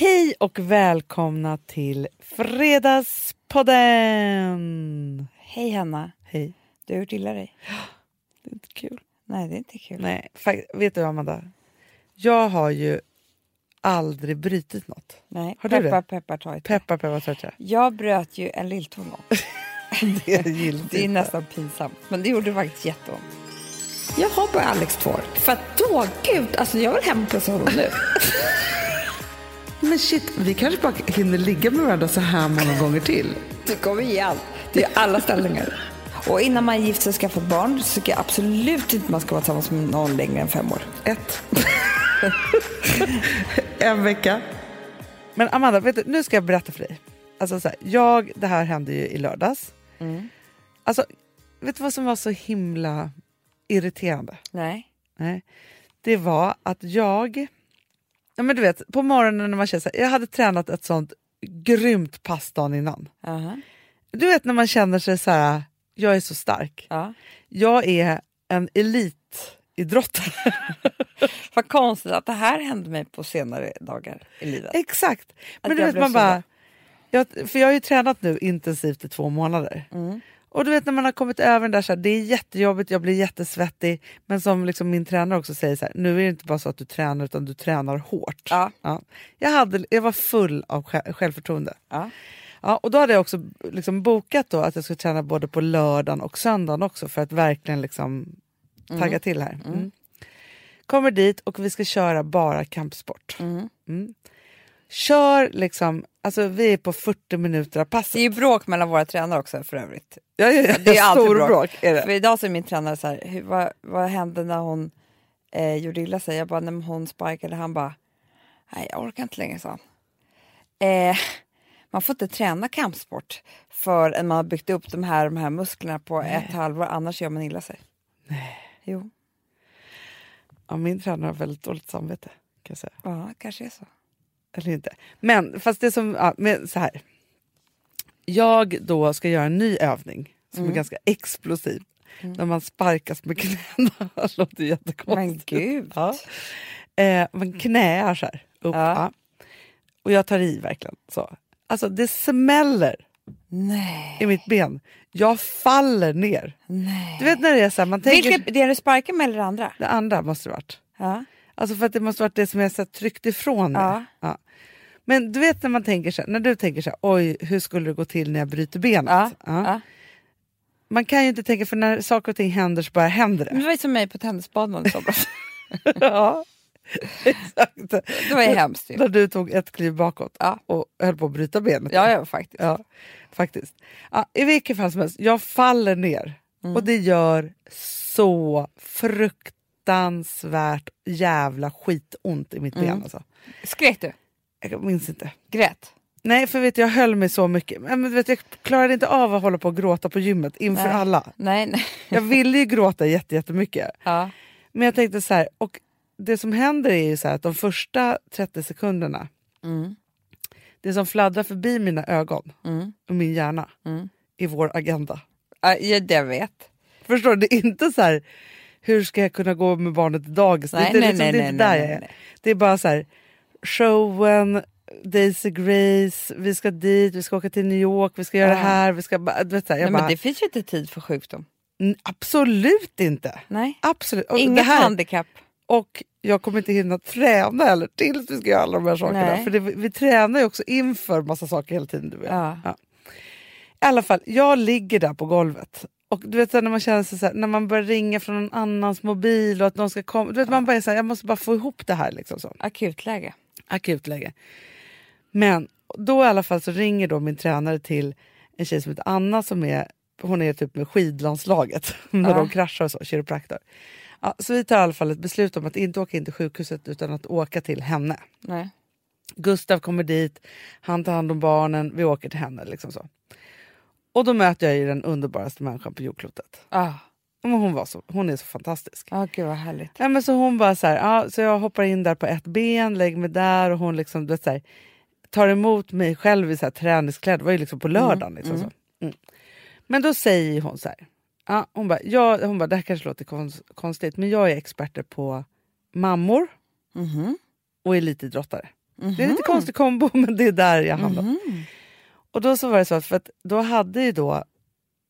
Hej och välkomna till Fredagspodden! Hej Hanna, Hej. du har gjort illa dig. Det är inte kul. Nej, det är inte kul. Nej, vet du Amanda? Jag har ju aldrig brutit något. Nej. Har du peppar, det? peppar, ta ett. Peppar, peppar, tötja. Jag bröt ju en lilltå någon. Det är giltigt. Det är nästan pinsamt, men det gjorde faktiskt jätteont. Jag har bara Alex två För att då, gud, alltså jag vill hem och pussa honom nu. Men shit, vi kanske bara hinner ligga med varandra så här många gånger till. Du kommer ge allt. Det är alla ställningar. Och innan man gift sig och skaffar barn så tycker jag absolut inte man ska vara tillsammans med någon längre än fem år. Ett. en vecka. Men Amanda, vet du, nu ska jag berätta för dig. Alltså så här, jag, det här hände ju i lördags. Alltså, vet du vad som var så himla irriterande? Nej. Nej. Det var att jag... Ja, men du vet, på morgonen när man känner så här, jag hade tränat ett sånt grymt pass dagen innan. Aha. Du vet när man känner sig så här, jag är så stark. Ja. Jag är en elitidrottare. Vad konstigt att det här hände mig på senare dagar i livet. Exakt. Men du vet man bara... Jag, för jag har ju tränat nu intensivt i två månader. Mm. Och du vet när man har kommit över den där, så här, det är jättejobbigt, jag blir jättesvettig. Men som liksom min tränare också säger, så här, nu är det inte bara så att du tränar utan du tränar hårt. Ja. Jag, hade, jag var full av sj- självförtroende. Ja. Ja, och då hade jag också liksom bokat då att jag skulle träna både på lördagen och söndagen också för att verkligen liksom tagga till här. Mm. Kommer dit och vi ska köra bara kampsport. Mm. Kör liksom, alltså vi är på 40 minuter av passet. Det är ju bråk mellan våra tränare också för övrigt. Ja, ja, ja, Det är alltid stor bråk. bråk. är det. För idag så är min tränare så här, hur, vad, vad hände när hon eh, gjorde illa sig? Jag bara, när hon sparkade, han bara, nej jag orkar inte längre, sa han. Eh, man får inte träna kampsport förrän man har byggt upp de här, de här musklerna på ett halvår, annars gör man illa sig. Nej. Jo, Ja, min tränare har väldigt dåligt samvete. Kan jag säga. ja, kanske är så. Eller inte. Men fast det som, ja, men så här. Jag då ska göra en ny övning som Mm. är ganska explosiv. När man sparkas med knäna. Det låter jättekonstigt. Men gud. Ja. Eh, man knäar så här upp. Ja. Ja. Och jag tar i verkligen. så. Alltså det smäller Nej, i mitt ben. Jag faller ner. nej. Du vet när det är så här, man tänker... Vilket, det du sparkar med eller det andra? Det andra måste det varit. Ja. Alltså för att det måste varit det som jag så tryckt ifrån mig. Ja. Ja. Men du vet när man tänker så här, när du tänker så här, oj hur skulle det gå till när jag bryter benet? Ja. Ja. Man kan ju inte tänka, för när saker och ting händer så bara händer Men det. Det var ju som mig på tennisbanan i somras. ja. Exakt. Det var ju hemskt ju. När du tog ett kliv bakåt Ja. och höll på att bryta benet. Ja, ja faktiskt. Ja, faktiskt. Ja, I vilket fall som helst, jag faller ner Mm. och det gör så fruktansvärt jävla skitont i mitt Mm. ben. Alltså. Skrek du? Jag minns inte. Grät? Nej, för vet du, jag höll mig så mycket. Men, vet, du, jag klarade inte av att hålla på och gråta på gymmet inför Nej. alla. Nej, nej. Jag ville ju gråta jätte- jättemycket. Ja. Men jag tänkte så här, och det som händer är ju så här att de första 30 sekunderna, Mm. det som fladdrar förbi mina ögon Mm. och min hjärna Mm. är vår agenda. Ja, jag vet. Förstår du? Det är inte så här, hur ska jag kunna gå med barnet till dagis? Nej, det, är nej, liksom, nej, det är inte där jag är. Det är bara så här, showen, Daisy Grace, vi ska dit, vi ska åka till New York, vi ska göra Ja. det här. Vi ska, vet, så här, Nej, bara, men det finns ju inte tid för sjukdom. "Mm, Absolut inte! Nej. Absolut. Och, Inget här, handikapp. och jag kommer inte hinna träna heller tills vi ska göra alla de här sakerna. Nej. För det, vi tränar ju också inför massa saker hela tiden. Du vet. Ja. I alla fall, jag ligger där på golvet. Och du vet när man känner sig så här, när man börjar ringa från någon annans mobil och att någon ska komma. Du vet, Man bara är så här, jag måste bara få ihop det här. Liksom så. Akutläge. Akutläge. Men då i alla fall så ringer då min tränare till en tjej som heter Anna som är, hon är typ med skidlandslaget när Ja. de kraschar och så, kiropraktor. Ja, så vi tar i alla fall ett beslut om att inte åka in till sjukhuset utan att åka till henne. Nej. Gustav kommer dit, han tar hand om barnen, vi åker till henne. Liksom så. Och då möter jag ju den underbaraste människan på jordklotet. Ah. Men hon, var så, hon är så fantastisk. Ah, gud vad härligt. Ja, men så hon bara så här, ja, så jag hoppar in där på ett ben, lägger mig där och hon liksom, du vet, så här, tar emot mig själv i så här, träningskläder. Det var ju liksom på lördagen. Liksom, Så. Mm. Men då säger hon så här, ja, hon, bara, ja, hon bara, det här kanske låter konst, konstigt men jag är experter på mammor Mhm. och elitidrottare. Det är en lite konstig kombo men det är där jag hamnade. Och då så var det så att, för att då hade ju då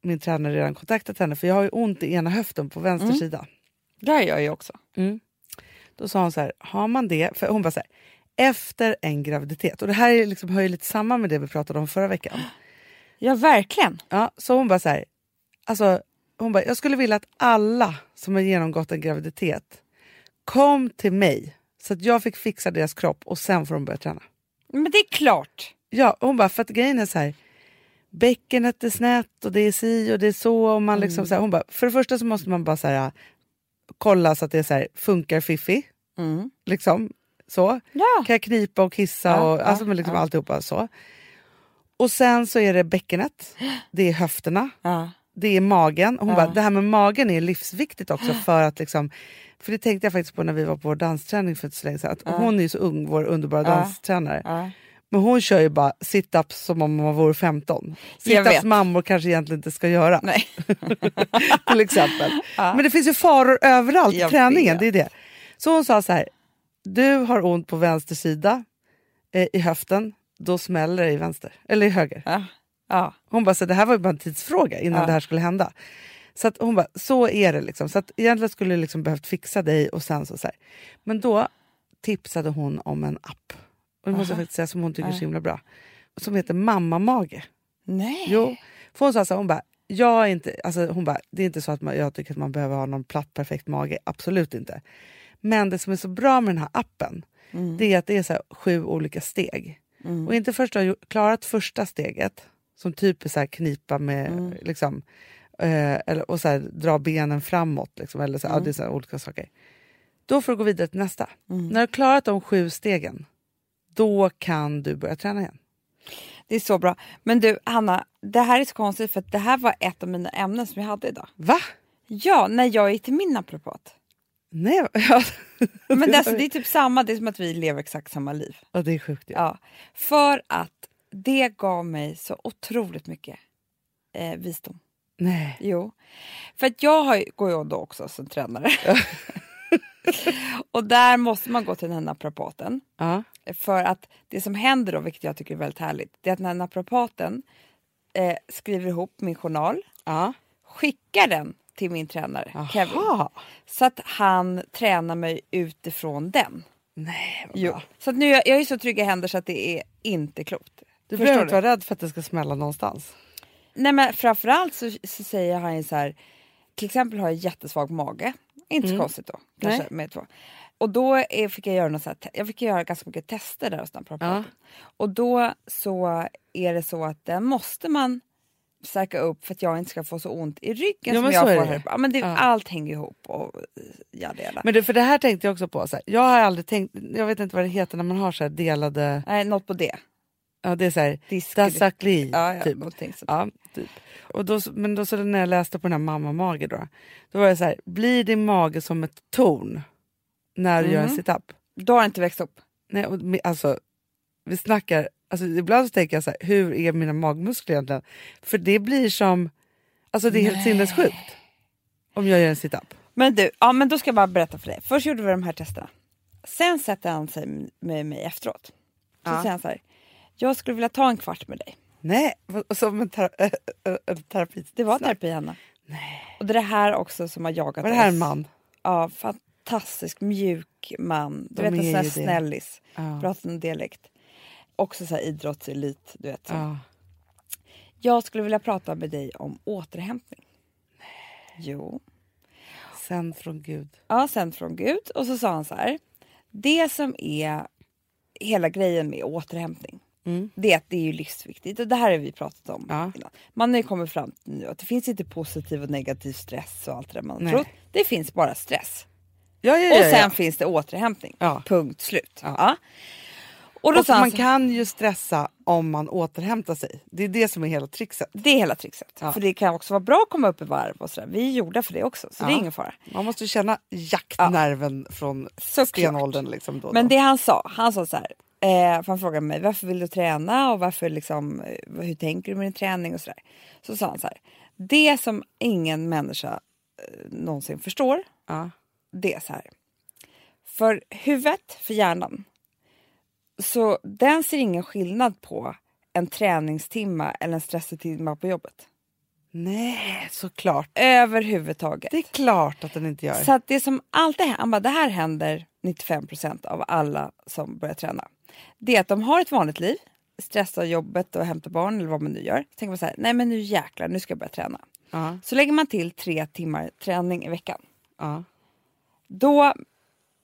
min tränare redan kontaktat henne för jag har ju ont i ena höften på vänster sida. Det har jag ju också. Då sa hon så här, har man det, för hon bara så här, efter en graviditet, och det här är liksom, hör ju lite samman med det vi pratade om förra veckan. Ja, verkligen. Ja, så hon bara så här, alltså, hon bara, jag skulle vilja att alla som har genomgått en graviditet kom till mig så att jag fick fixa deras kropp och sen får de börja träna. Men det är klart. Ja, hon bara, för att grejen är så här, bäckenet är snett och det är si och det är så. Och man liksom, så här, hon bara, för det första så måste man bara så här, kolla så att det så här, funkar fiffi. Liksom, så. Ja. Kan jag knipa och kissa Ja, och ja, alltså, men liksom alltihopa så. Och sen så är det bäckenet, det är höfterna, Ja. det är magen. Hon Ja. bara, det här med magen är livsviktigt också för att liksom för det tänkte jag faktiskt på när vi var på vår dansträning för ett så länge sedan. Att Hon är ju så ung, vår underbara Ja. danstränare. Men hon kör ju bara sit-ups som om man vore 15. Jag vet. Sit-ups mammor kanske egentligen inte ska göra. Nej. till exempel. Ja. Men det finns ju faror överallt i träningen. Det är det. Så hon sa så här, du har ont på vänster sida eh, i höften, då smäller det i vänster, eller i höger. Ja. Ja. Hon bara, så det här var ju bara en tidsfråga innan det här skulle hända. Så att hon bara, så är det liksom. Så att egentligen skulle jag liksom behövt fixa dig och sen så, så här. Men då tipsade hon om en app. Och det måste jag faktiskt säga som hon tycker är så himla bra. Som heter Mammamage. Nej. Jo, för hon sa så här, hon bara, jag är inte, alltså hon bara, det är inte så att man, jag tycker att man behöver ha någon platt perfekt mage, absolut inte. Men det som är så bra med den här appen, det är att det är så här sju olika steg. Och inte först du har klarat första steget, som typ är så här knipa med, liksom, eh, eller, och så här, dra benen framåt, liksom, eller så, ja, det är så olika saker. Då får du gå vidare till nästa. När du har klarat de sju stegen, då kan du börja träna igen. Det är så bra. Men du, Hanna, det här är så konstigt för det här var ett av mina ämnen som jag hade idag. Va? Ja, när jag gick till min naprapat. Nej, ja. Men det, alltså, det är typ samma, det är som att vi lever exakt samma liv. Ja, det är sjukt. Ja. Ja, för att det gav mig så otroligt mycket eh, visdom. Nej. Jo, för att jag har, går ju då också som tränare. och där måste man gå till den här naprapaten. Ja. För att det som händer då, vilket jag tycker är väldigt härligt, det är att den här naprapaten eh, skriver ihop min journal, Ja. skickar den till min tränare Kevin. Aha. Så att han tränar mig utifrån den. Nej, Jo. Så att nu är jag är så trygga händer så att det är inte klokt. Du Förstår behöver inte vara rädd för att det ska smälla någonstans. Nej men framförallt så, så säger han ju så här, till exempel har jag jättesvag mage, inte så konstigt då, kanske Mm. Nej. med två. Och då fick jag göra något så här, jag fick göra ganska mycket tester där hos den naprapaten. Och då så är det så att den måste man stärka upp för att jag inte ska få så ont i ryggen Ja, som jag får här. Ja, men det, Ja. Allt hänger ihop och ja, det. Men det, för det här tänkte jag också på. Så här, jag har aldrig tänkt, jag vet inte vad det heter när man har så delade, Nej, något på det. Ja det är så här, Disk- dasakli, Ja, ja, typ. Ja, typ. Och då, men då så när jag läste på den här mamma-mage då, då var det så här, blir din mage som ett torn när du gör en Mm. sit-up? Då har det inte växt upp. Nej, och, alltså, vi snackar, alltså, ibland så tänker jag så här, hur är mina magmuskler egentligen? För det blir som, alltså det är helt sinnessjukt om jag gör en sit-up. Men du, ja, men då ska jag bara berätta för dig. Först gjorde vi de här testerna. Sen sätter han sig med mig efteråt. Så Ja. säger han så här. Jag skulle vilja ta en kvart med dig. Nej, som en, ter- en terapi. Det var terapi, Hanna. Och det är det här också som har jagat Var det här en oss. man? Ja, fantastisk, mjuk man. Du De vet, en sån här snällis. Ja. Pratar en dialekt. Också så här idrottselit, du vet. Så. Ja. Jag skulle vilja prata med dig om återhämtning. Jo. Sänd från Gud. Ja, sänd från Gud. Och så sa han så här. Det som är hela grejen med återhämtning. Det är det är ju livsviktigt. Och det här har vi pratat om Ja. innan. Man har ju kommit fram till nu att det finns inte positiv och negativ stress och allt det där man Nej. trott. Det finns bara stress. Ja, ja, ja, Och sen ja. finns det återhämtning. Ja. Punkt slut. Ja. Ja. Och då Och man kan ju stressa om man återhämtar sig. Det är det som är hela trixet. Det är hela trixet. Ja. För det kan också vara bra att komma upp i varv och sådär. Vi är gjorda för det också, så det är Ja. ingen fara. Man måste ju känna jaktnerven från Såklart. stenåldern. Liksom, då och Men då. det han sa, han sa så här. Eh, han frågade mig varför vill du träna och varför liksom, eh, hur tänker du med din träning och sådär. Så sa han så här. Det som ingen människa eh, någonsin förstår, Ja. det är så här. För huvudet, för hjärnan, så den ser ingen skillnad på en träningstimma eller en stressig timma på jobbet. Nej, såklart. Överhuvudtaget. Det är klart att den inte gör. Så att det som alltid händer, det här händer 95% av alla som börjar träna. Det är att de har ett vanligt liv, stressar jobbet och hämtar barn eller vad man nu gör. Tänker man så här, nej men nu jäklar, nu ska jag börja träna. Ja, Så lägger man till tre timmar träning i veckan. ja. Då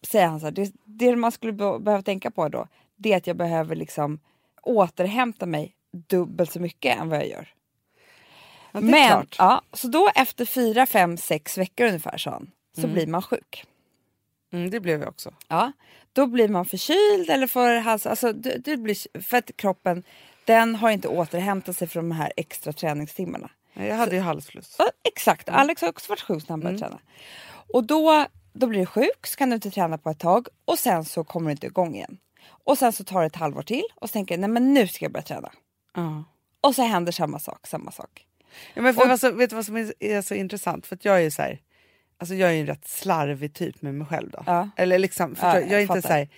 säger han så här, det, det man skulle be- behöva tänka på då, det är att jag behöver liksom återhämta mig dubbelt så mycket än vad jag gör. ja Men, klart. ja, så då efter fyra, fem, sex veckor ungefär sa han, så blir man sjuk. Mm, det blev jag också. Ja, då blir man förkyld eller får hals, alltså det, det blir, för att kroppen den har inte återhämtat sig från de här extra träningstimmarna. Nej, Jag hade ju halsfluss. Ja, exakt, Alex har också varit sjuk när han började träna. Och då, då blir du sjuk, så kan du inte träna på ett tag och sen så kommer du inte igång igen. Och sen så tar det ett halvår till och så tänker nej men nu ska jag börja träna. Ja. Och så händer samma sak, samma sak. Ja, men för alltså, vet du vad som är, så intressant? För att jag är så här, alltså jag är ju en rätt slarvig typ med mig själv då. Ja. Eller liksom, förstår, Ja, jag är inte så här,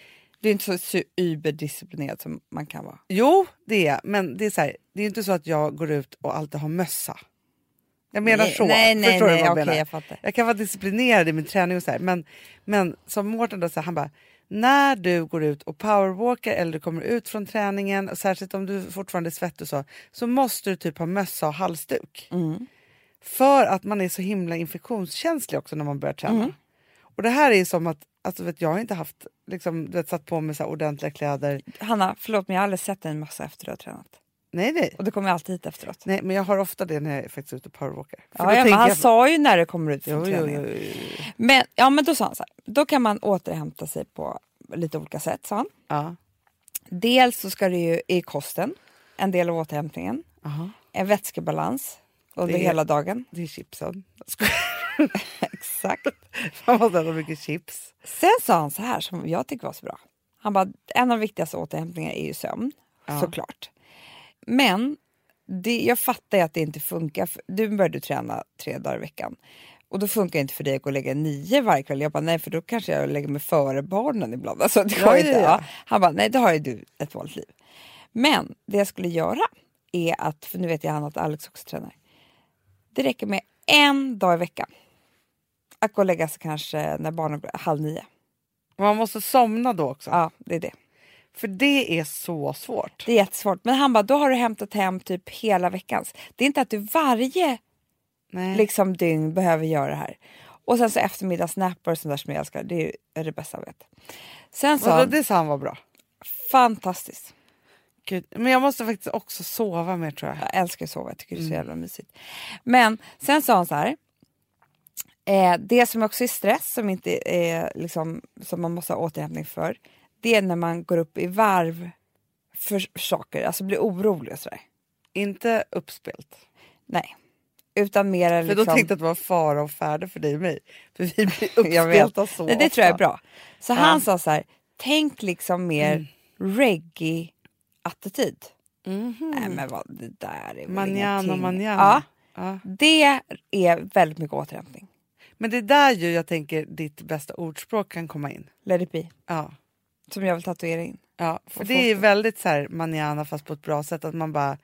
Du är inte så, überdisciplinerad som man kan vara. jo det är jag, men det är så här, det är inte så att jag går ut och alltid har mössa. Jag menar nej, så. Nej, nej, förstår nej, du vad jag okej, menar? jag fattar. Jag kan vara disciplinerad i min träning och så här, men, men som Mårten då, så här, han bara, när du går ut och powerwalkar eller du kommer ut från träningen, och särskilt om du fortfarande är svettig och så, så måste du typ ha mössa och halsduk. Mm. För att man är så himla infektionskänslig också när man börjar träna. Mm. Och det här är som att, alltså vet, jag har inte haft, liksom, du vet, satt på mig så ordentliga kläder. Hanna, förlåt men jag har aldrig sett dig en massa efter du har tränat. Nej nej. Och du kommer alltid hit efteråt. Nej men jag har ofta det när jag är faktiskt ute och powerwalkar. Ja, ja, han jag- sa ju när du kommer ut från Jo, träningen. jo, jo. Men, ja, men då sa han så här, då kan man återhämta sig på lite olika sätt, sa han. Ja. Dels så ska det ju i kosten, en del av återhämtningen. Aha. En vätskebalans under Det hela dagen. Det är chipsen. Exakt. Man måste äta mycket chips. Sen sa han så här som jag tycker var så bra. Han bara, en av de viktigaste återhämtningarna är ju sömn, Ja. såklart. Men det, jag fattar ju att det inte funkar. Du började träna tre dagar i veckan. Och då funkar det inte för dig att gå och lägga nio varje kväll. Jag bara, nej för då kanske jag lägger mig före barnen ibland. Alltså, det Ja, går ja, inte. ja. Ja. Han bara, nej då har ju du ett vanligt liv. Men det jag skulle göra är att, för nu vet jag han att Alex också tränar. Det räcker med en dag i veckan. Att gå och lägga sig kanske när barnen blir halv nio. Man måste somna då också. Ja, det är det. För det är så svårt. Det är jättesvårt. Men han bara, då har du hämtat hem typ hela veckans. Det är inte att du varje Nej. liksom, dygn behöver göra det här. Och sen så eftermiddagsnappar och sånt där som jag älskar. Det är, det bästa jag vet. Sen han, det sa han var bra. fantastiskt. Gud. Men jag måste faktiskt också sova mer tror jag. Jag älskar att sova, jag tycker det är så jävla mysigt. Men sen sa han så här. Eh, det som också är stress, som, inte är, liksom, som man måste ha återhämtning för, det är när man går upp i varv för saker, alltså blir orolig och sådär. Inte uppspelt. Nej. Utan mer För liksom... då tänkte jag att det var fara och färde för dig och mig. För vi blir uppspelta så Nej, det tror jag är bra. Så han sa så här, tänk liksom mer reggae-attityd. Nej men vad, det där är väl Manjana, ingenting. manjana. Ja, Ja. det är väldigt mycket återhämtning. Men det är där ju jag tänker ditt bästa ordspråk kan komma in. Let it be. Ja. Som jag vill tatuera in. Ja, för det är väldigt så här manana fast på ett bra sätt att man bara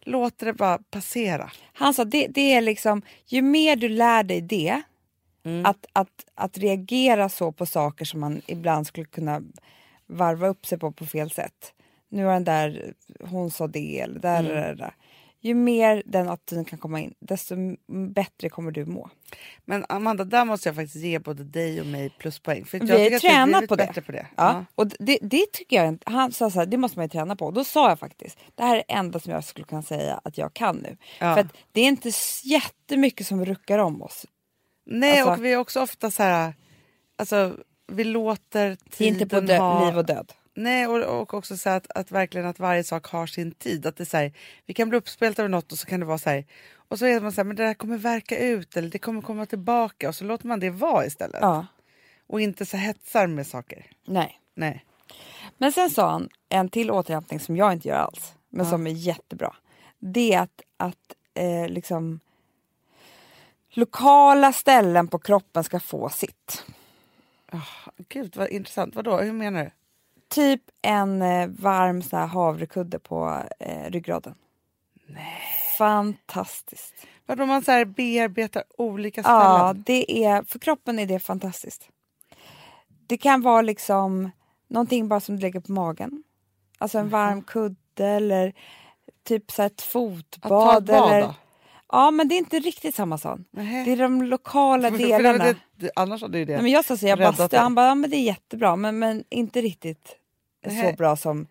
låter det bara passera. Han sa det, det är liksom, ju mer du lär dig det, Mm. att, att, att reagera så på saker som man ibland skulle kunna varva upp sig på på fel sätt. Nu har den där, hon sa det eller där, Mm. där, där. Ju mer den attityden kan komma in, desto bättre kommer du må. Men Amanda, där måste jag faktiskt ge både dig och mig pluspoäng. För jag vi har tränat på det. på det. Ja. Och det, det tycker jag, han sa så här, det måste man ju träna på. Och då sa jag faktiskt, det här är det enda som jag skulle kunna säga att jag kan nu. Ja. För att det är inte jättemycket som ruckar om oss. Nej, Alltså- och vi är också ofta så här... Alltså, vi låter Det är tiden inte på dö- ha... liv och död. Nej, och, och också så att, att verkligen att varje sak har sin tid. Att det är så här, vi kan bli uppspelta över något och så kan det vara så här... Och så är man så här, men det här kommer verka ut eller det kommer komma tillbaka och så låter man det vara istället. Ja, Och inte så hetsar med saker. nej. Nej. Men sen sa han en till återhämtning som jag inte gör alls, men som är jättebra. Det är att, att eh, liksom lokala ställen på kroppen ska få sitt. Gud vad intressant. Vadå? Hur menar du? Typ en eh, varm så här, havrekudde på eh, ryggraden. Fantastiskt. Vadå man så här bearbetar olika ställen? Ja, det är, för kroppen är det fantastiskt. Det kan vara liksom någonting bara som du lägger på magen. Alltså en varm kudde eller typ så ett Att ta fotbad. ett bad eller, då? Ja, men det är inte riktigt samma. Nähä. Det är de lokala delarna. det- det- Annars hade ju det... Nej, men jag sa så, jag bastu, han bara, ja, men det är jättebra men, men inte riktigt Nähä. så bra som,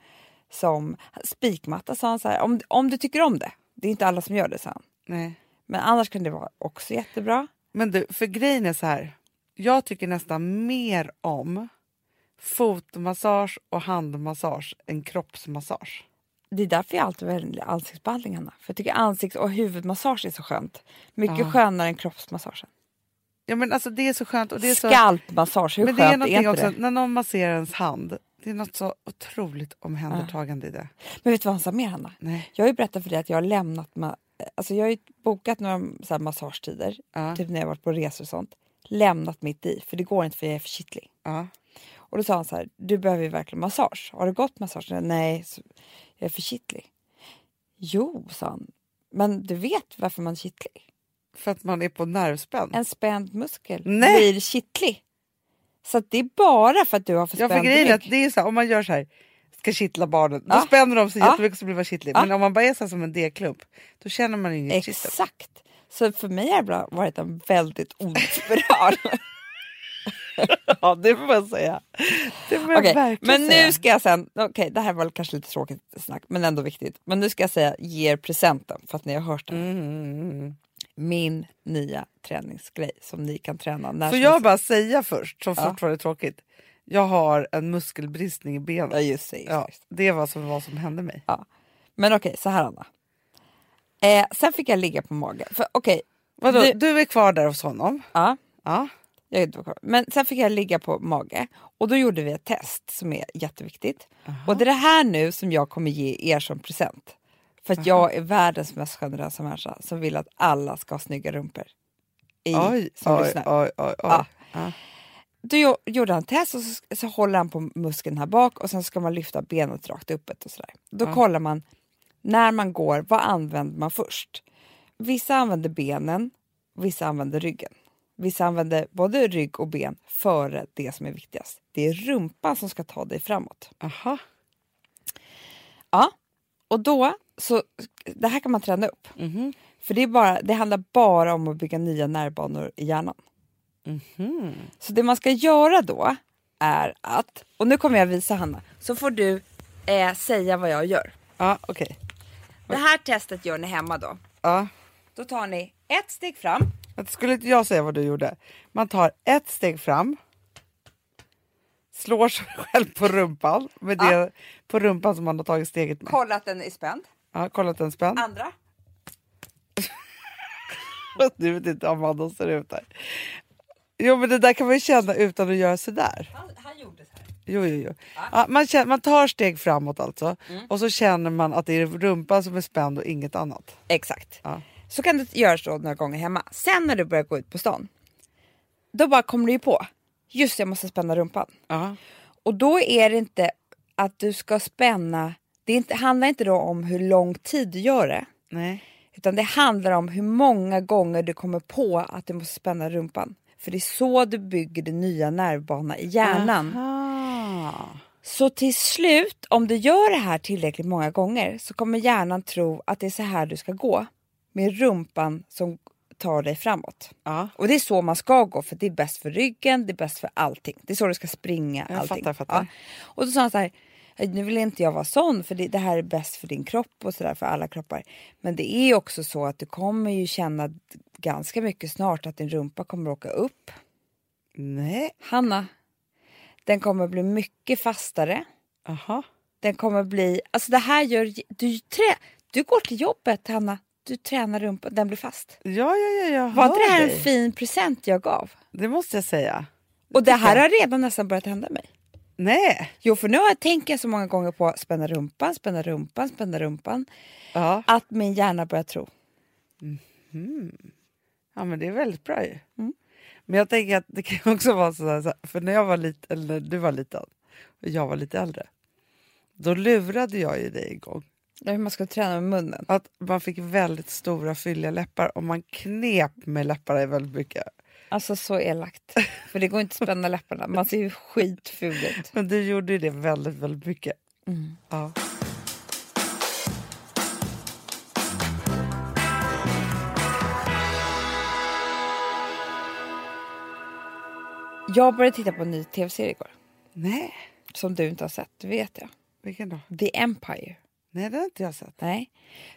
som spikmatta sa han så här, om, om du tycker om det. Det är inte alla som gör det sa han. Nej. Men annars kan det vara också jättebra. Men du, för grejen är så här. Jag tycker nästan mer om fotmassage och handmassage än kroppsmassage. Det är därför jag alltid väljer ansiktsbehandling Hanna. För jag tycker ansikts och huvudmassage är så skönt. Mycket Ja. skönare än kroppsmassagen. Ja men alltså det är så skönt. Och det är så... Skalpmassage, hur Men det är skönt är, inte också, det? när någon masserar ens hand. Det är något så otroligt omhändertagande i det. Men vet du vad han sa mer Hanna? Nej. Jag har ju berättat för dig att jag har lämnat alltså jag har ju bokat några så här massagetider, Ja. typ när jag varit på resor och sånt. Lämnat mitt i, för det går inte för jag är för kittlig. Ja. Och då sa han så här, du behöver ju verkligen massage. Har du gått massage? Nej, så, jag är för kittlig. Jo, sa han. Men du vet varför man är kittlig? För att man är på nervspänn. En spänd muskel Nej. blir kittlig. Så det är bara för att du har för Ja för spänd grejen rygg. det är så här, om man gör så här, ska kittla barnen, då Ja. spänner de sig Ja. jättemycket så blir man kittlig. Ja. Men om man bara är så som en D-klump, då känner man inget kittel. Exakt. Så för mig har det varit en väldigt ond spiral. Ja det får man säga. Verkligen men nu ska jag sen, okej det här var kanske lite tråkigt snack men ändå viktigt. Men nu ska jag säga ge er presenten för att ni har hört den. Mm. Min nya träningsgrej som ni kan träna när Får jag bara säga först, som Ja. fortfarande är tråkigt. Jag har en muskelbristning i Ja benet. just det. Just Ja, det. var som, vad som hände mig. Ja. Men okej, så här Anna. Eh, sen fick jag ligga på mage. För okej, Vadå, Du- du är kvar där hos honom? ja, Ja. Jag är inte kvar. Men sen fick jag ligga på mage och då gjorde vi ett test som är jätteviktigt. Och det är det här nu som jag kommer ge er som present. För att jag är världens mest generösa människa som vill att alla ska ha snygga rumpor. I, Oj, som oj, lyssnar. oj, oj, oj. Ja. Ja. Då gjo- gjorde han test och så, så håller han på muskeln här bak och sen ska man lyfta benet rakt uppåt och sådär. Då kollar man när man går, vad använder man först? Vissa använder benen, vissa använder ryggen. Vissa använder både rygg och ben före det som är viktigast. Det är rumpan som ska ta dig framåt. Aha. Ja, och då så det här kan man träna upp. Mhm. För det, är bara, det handlar bara om att bygga nya nervbanor i hjärnan. Mhm. Så det man ska göra då är att, och nu kommer jag visa Hanna, så får du eh, säga vad jag gör. Ja, okej. Det här testet gör ni hemma då. Ja. Då tar ni ett steg fram. Skulle inte jag säga vad du gjorde? Man tar ett steg fram, slår sig själv på rumpan, med det, på rumpan som man har tagit steget med. Kolla att den är spänd. Ja, kollat en spänn. Andra. Du vet inte om Amanda ser ut där. Jo men det där kan man ju känna utan att göra sådär. Han, han gjorde så här. Jo, jo, jo. Ja, man, känner, man tar steg framåt alltså och så känner man att det är rumpan som är spänd och inget annat. Exakt. Ja. Så kan du göra så några gånger hemma. Sen när du börjar gå ut på stan, då bara kommer du ju på, just jag måste spänna rumpan. Ja. Och då är det inte att du ska spänna, det inte, handlar inte då om hur lång tid du gör det. Nej. Utan det handlar om hur många gånger du kommer på att du måste spänna rumpan. För det är så du bygger den nya nervbana i hjärnan. Aha. Så till slut, om du gör det här tillräckligt många gånger så kommer hjärnan tro att det är så här du ska gå. Med rumpan som tar dig framåt. Ja. Och det är så man ska gå för det är bäst för ryggen, det är bäst för allting. Det är så du ska springa. Jag allting. fattar, fattar. Och då sa han så här, nu vill inte jag vara sån för det, det här är bäst för din kropp och sådär för alla kroppar. Men det är också så att du kommer ju känna ganska mycket snart att din rumpa kommer åka upp. Nej. Hanna, den kommer bli mycket fastare. Aha. Den kommer bli, alltså det här gör, du, trä, du går till jobbet Hanna, du tränar rumpan, den blir fast. Ja, ja, ja, jag Var inte det här dig. en fin present jag gav? Det måste jag säga. Och det här har redan nästan börjat hända mig. Nej. Jo, för nu har jag tänkt jag så många gånger på spänna rumpan, spänna rumpan, spänna rumpan. Ja. Att min hjärna börjar tro. ja, men det är väldigt bra ju. Mm. Men jag tänker att det kan också vara så här, för när jag var liten, eller när du var liten och jag var lite äldre. Då lurade jag ju dig en gång Hur man ska träna med munnen. att man fick väldigt stora fylliga läppar och man knep med läpparna väldigt mycket. Alltså så elakt. För det går inte att spänna läpparna. Man ser ju skitful ut. Men du gjorde ju det väldigt, väldigt mycket. Mm. Ja. Jag började titta på en ny tv-serie igår. Nej, Som du inte har sett, det vet jag. vilken då? The Empire. Nej, det har inte jag sett. Nej.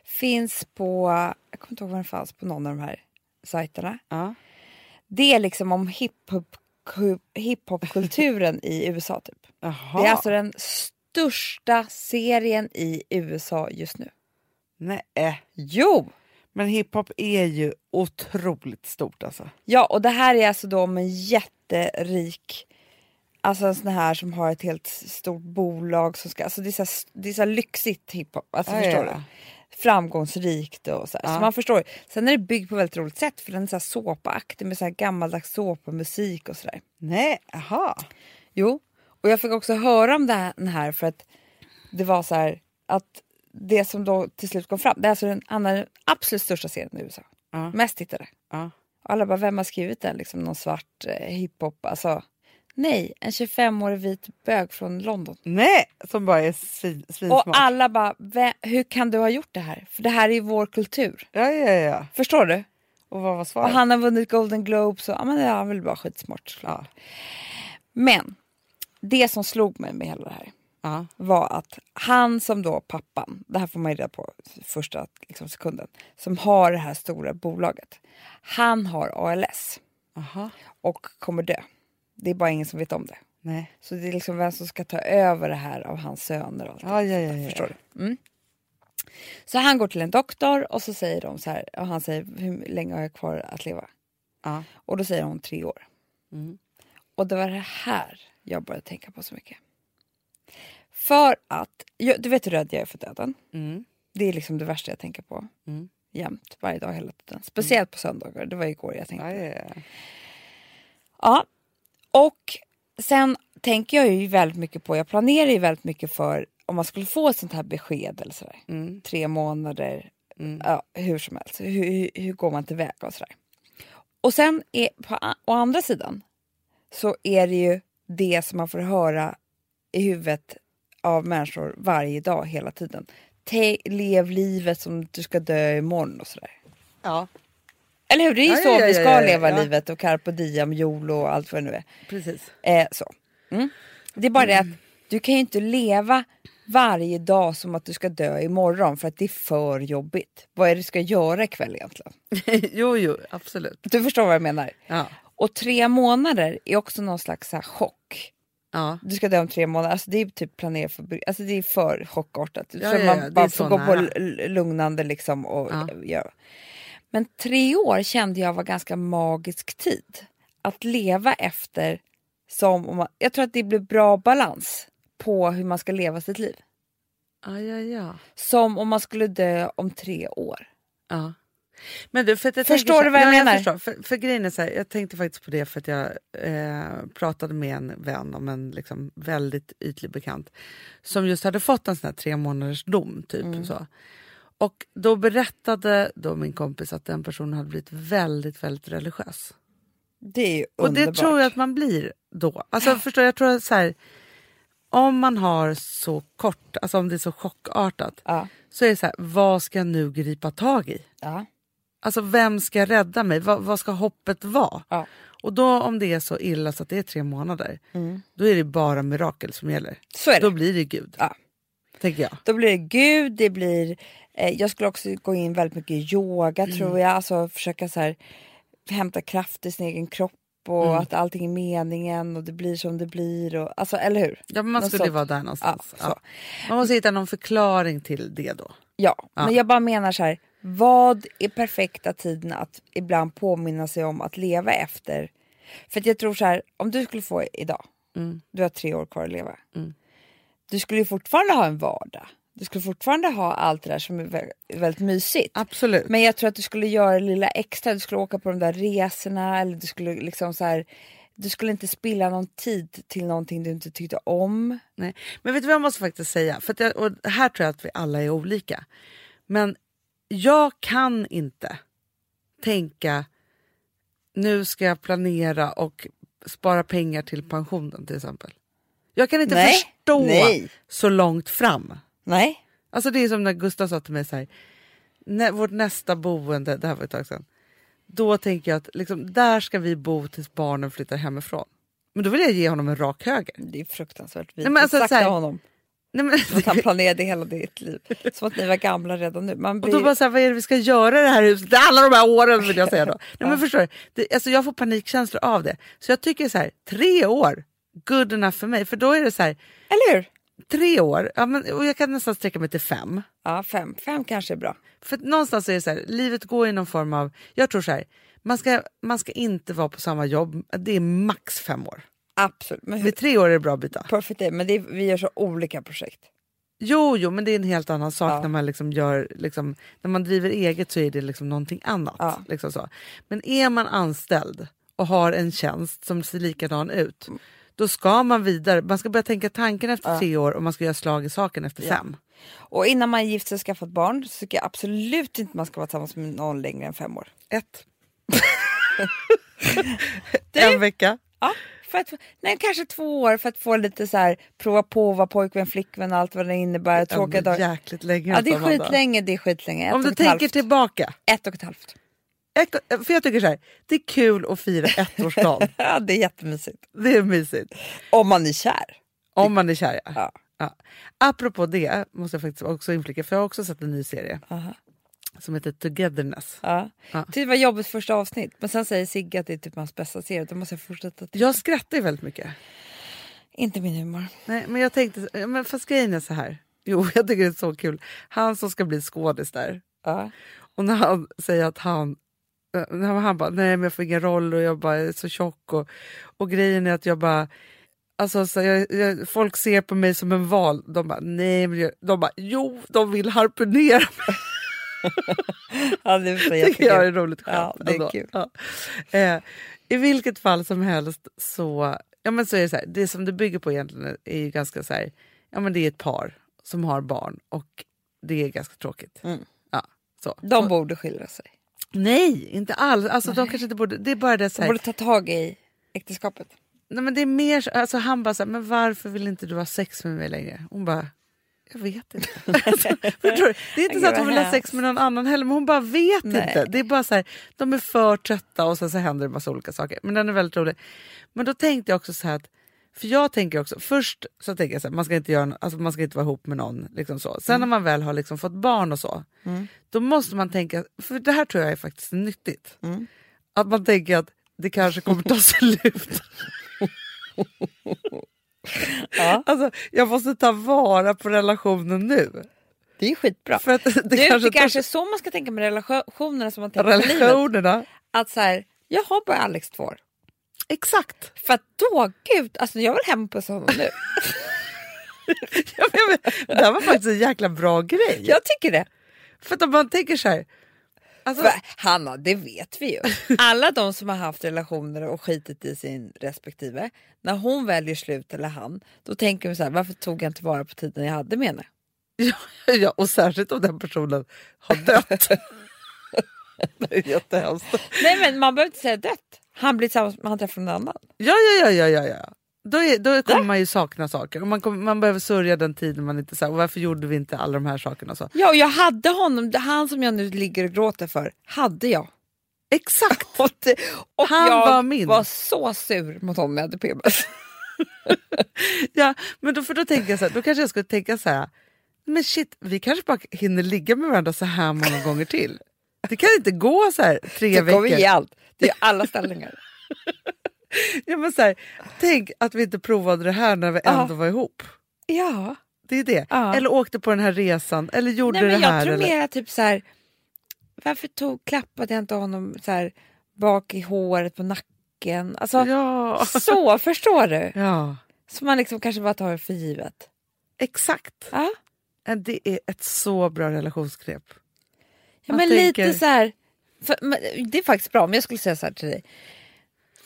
Finns på, jag kommer inte ihåg var den fanns, på någon av de här sajterna. Ja. Det är liksom om hiphop hiphopkulturen i USA typ. Jaha. Det är alltså den största serien i USA just nu. Nej. Jo! Men hiphop är ju otroligt stort alltså. Ja, och det här är alltså då om en jätterik, alltså en sån här som har ett helt stort bolag som ska, alltså det är så, här, det är så lyxigt hiphop, alltså Ja, förstår ja, du? Framgångsrikt och så. Ja. Så man förstår. Sen är det byggt på väldigt roligt sätt för den är så här såpaaktig med så här gammaldags såpamusik och sådär. Nej, jaha. Jo, och jag fick också höra om den här för att det var så här att det som då till slut kom fram, det är alltså den, den absolut största serien i USA. Ja. Mest tittade. Ja. Alla bara, vem har skrivit den? Liksom någon svart eh, hiphop. Alltså, nej, en 25-årig vit bög från London. Nej, som bara är svin, Och svinsmart. alla bara, "Vem- hur kan du ha gjort det här? För det här är ju vår kultur. Ja, ja, ja. Förstår du? Och vad var Och svaret? han har vunnit Golden Globe, så ja, men det är väl bara skitsmart. såklart. Ja. Men det som slog mig med hela det här Ja. var att han som då pappan, det här får man ju reda på första liksom, sekunden, som har det här stora bolaget. Han har ALS Aha. och kommer dö. Det är bara ingen som vet om det. Nej. Så det är liksom vem som ska ta över det här av hans söner och allt. Ja, ja, ja, ja. Förstår du? Mm. Så han går till en doktor och så säger de så här, och han säger hur länge har jag kvar att leva? Ja. Och då säger hon tre år. Mm. Och det var det här jag började tänka på så mycket. För att, jag, du vet hur rädd jag är för döden. Mm. Det är liksom det värsta jag tänker på. Mm. Jämt, varje dag, hela tiden. Speciellt på söndagar, det var igår jag tänkte. Ja, ja, ja. Ja, och sen tänker jag ju väldigt mycket på, jag planerar ju väldigt mycket för om man skulle få ett sånt här besked eller sådär. Mm. Tre månader, Mm. ja, hur som helst. Hur, hur, hur går man tillväga och sådär. Och sen är, på å andra sidan så är det ju det som man får höra i huvudet av människor varje dag hela tiden. Te, lev livet som du ska dö imorgon och sådär. ja, Eller hur? Det är ju så vi ska leva livet och carpe diem, jolo och allt vad det nu är. precis. Eh, så. Mm. Det är bara det att du kan ju inte leva varje dag som att du ska dö imorgon för att det är för jobbigt. Vad är det du ska göra ikväll egentligen? jo, jo, absolut. Du förstår vad jag menar? Ja. Och tre månader är också någon slags så chock. Ja. Du ska dö om tre månader, alltså det är typ planerat för, alltså det är för chockartat. Ja, så ja, man bara får gå på lugnande liksom och Ja. göra. Men tre år kände jag var ganska magisk tid. Att leva efter som om man, jag tror att det blir bra balans på hur man ska leva sitt liv. Ja, ja, ja. Som om man skulle dö om tre år. ja. Men du, för jag Förstår så du vad jag ja, menar? förstår. För, för grejen är så här, jag tänkte faktiskt på det för att jag eh, pratade med en vän om en liksom, väldigt ytlig bekant som just hade fått en sån här tre månaders dom. Typ, Mm. så. Och då berättade då min kompis att den personen hade blivit väldigt, väldigt religiös. Det är ju Och underbart. det tror jag att man blir då. Alltså förstår jag tror att så här, om man har så kort, alltså om det är så chockartat, Ja. så är det så här, vad ska jag nu gripa tag i? Ja. Alltså vem ska rädda mig? Vad, vad ska hoppet vara? Ja. Och då om det är så illa så att det är tre månader, då är det bara mirakel som gäller. Så är det. Då blir det Gud, Ja. Tänker jag. Då blir det Gud, det blir... Eh, jag skulle också gå in väldigt mycket i yoga Mm. tror jag. Alltså försöka så här, hämta kraft i sin egen kropp och Mm. att allting är meningen och det blir som det blir. Och, alltså, eller hur? Ja, man Något skulle sånt. vara där någonstans. Ja, så. Man måste hitta någon förklaring till det då. Ja, Ja. men jag bara menar så här. Vad är perfekta tiden att ibland påminna sig om att leva efter? För jag tror så här, om du skulle få idag, Mm. du har tre år kvar att leva. Du skulle ju fortfarande ha en vardag. Du skulle fortfarande ha allt det där som är vä- väldigt mysigt. Absolut. Men jag tror att du skulle göra det lilla extra. Du skulle åka på de där resorna eller du skulle liksom så här Du skulle inte spilla någon tid till någonting du inte tyckte om. Nej. Men vet du vad jag måste faktiskt säga? För jag, och här tror jag att vi alla är olika. Men jag kan inte tänka nu ska jag planera och spara pengar till pensionen till exempel. Jag kan inte Nej. förstå Nej. så långt fram. Nej. Alltså det är som när Gustav sa till mig så här, "Nä- vårt nästa boende, det här var ett tag sedan, då tänker jag att liksom, där ska vi bo tills barnen flyttar hemifrån. Men då vill jag ge honom en rak höger. Det är fruktansvärt Nej, men alltså, här- honom. Nej, men, Att han planerade hela ditt liv. Som att ni var gamla redan nu. Man och blir... då bara så här, vad är det vi ska göra i det här huset alla de här åren vill jag säga då. Nej, men förstår du? Det, alltså, jag får panikkänslor av det. Så jag tycker så här, tre år, good enough för mig. För då är det så här, Eller hur? tre år, ja, men, och jag kan nästan sträcka mig till fem. Ja, fem. Fem kanske är bra. För någonstans är det så här, livet går i någon form av, jag tror så här, man ska, man ska inte vara på samma jobb, det är max fem år. Absolut. Men hur? Vid tre år är det bra att byta. Perfect day. Men det är, vi gör så olika projekt. Jo, jo, men det är en helt annan sak Ja. när man liksom gör, liksom, när man driver eget så är det liksom någonting annat. Ja. Liksom så. Men är man anställd och har en tjänst som ser likadan ut, då ska man vidare. Man ska börja tänka tanken efter tre år och man ska göra slag i saken efter fem. Och innan man gift sig och skaffat barn så tycker jag absolut inte man ska vara tillsammans med någon längre än fem år. Ett. Du- En vecka. Ja, för att, nej, kanske två år för att få lite så här, prova på att vara påkvän, flickvän, allt vad det innebär. Tråkiga dagar. jäkligt länge. Ja, det är skitlänge, det är skitlänge. Ett Om och du tänker halvt. tillbaka. Ett och ett halvt. För jag tycker så här, det är kul att fira ettårsdagen. Ja, det är jättemysigt. det är mysigt. Om man är kär. Om man är kär ja. Ja. Ja. Apropå det måste jag faktiskt också inflika, för jag har också sett en ny serie Aha. som heter Togetherness. Ja. Ja. Det var jobbigt första avsnitt, men sen säger Sigge att det är typ hans bästa serie. Då måste jag fortsätta. till- Jag skrattar ju väldigt mycket. Inte min humor. Nej, men jag tänkte, men fast grejen är så här. Jo, jag tycker det är så kul. Han som ska bli skådis där. Ja. Och när han säger att han han bara, nej men jag får ingen roll och jag bara är så tjock. Och, och grejen är att jag bara, alltså så jag, jag, folk ser på mig som en val. De bara, nej men de bara, jo de vill harpunera mig. ja, det tycker jag är roligt skämt. Ja, det är kul. Ja. Eh, I vilket fall som helst så, ja, men så är det så här, det som det bygger på egentligen är ju ganska så här, ja men det är ett par som har barn och det är ganska tråkigt. Mm. Ja, så. De borde skilja sig. Nej, inte alls. Alltså, de kanske inte borde, det är bara det så De här, borde ta tag i äktenskapet. nej, men det är mer, så- alltså, han bara så här, men varför vill inte du ha sex med mig längre? Hon bara, jag vet inte. alltså, förstår du? Det är inte Gud, så att hon vad vill ha hemskt. sex med någon annan heller, men hon bara vet Nej. inte. Det är bara så här, de är för trötta och sen så händer det massa olika saker. Men den är väldigt rolig. Men då tänkte jag också så här att, för jag tänker också, först så tänker jag så här, man ska inte, göra, alltså man ska inte vara ihop med någon. Liksom så. Sen när man väl har liksom fått barn och så, då måste man tänka, för det här tror jag är faktiskt nyttigt. Att man tänker att det kanske kommer ta slut. Ja. Alltså, jag måste ta vara på relationen nu. Det är skitbra. För att det Det, kanske kanske, tar- kanske är så man ska tänka med relationerna som man tänker relationerna. Att så här, jag har bara Alex två år. Exakt. För att då, gud, alltså jag vill hem på honom nu. Ja, men det här var faktiskt en jäkla bra grej. jag tycker det. För att om man tänker så här. Alltså, För, Hanna, det vet vi ju. Alla de som har haft relationer och skitit i sin respektive, när hon väljer slut eller han, då tänker vi så här, varför tog jag inte vara på tiden jag hade med henne? ja, ja, och särskilt om den personen har dött. det är jättehemskt. Nej men man behöver inte säga dött. Han blir tillsammans med han träffar någon annan. Ja, ja, ja, ja, ja, ja. Då, är, då kommer man ju sakna saker. Och man, kommer, man behöver sörja den tiden man inte... Så här, och varför gjorde vi inte alla de här sakerna? Så. Ja, och jag hade honom, det- han som jag nu ligger och gråter för, hade jag. Exakt! Och, det, och Han jag var min. var så sur mot honom när jag hade PMS. Ja, men då, för då tänker jag så här, då kanske jag skulle tänka så här, men shit, vi kanske bara hinner ligga med varandra så här många gånger till. Det kan inte gå så här tre Det kommer veckor. ge allt. Det är alla ställningar. Ja, men så här, tänk att vi inte provade det här när vi Ja. ändå var ihop. Ja. Det är det. Ja. Eller åkte på den här resan, eller gjorde Nej, men det jag här. tror eller... mer typ så här, varför tog, klappade jag inte honom så här, bak i håret på nacken? Alltså, Ja. så, förstår du? ja, Så man liksom kanske bara tar för givet. exakt. Ja, Det är ett så bra relationsknep. ja Man men tänker- lite så här, för, men, det är faktiskt bra om jag skulle säga så här till dig.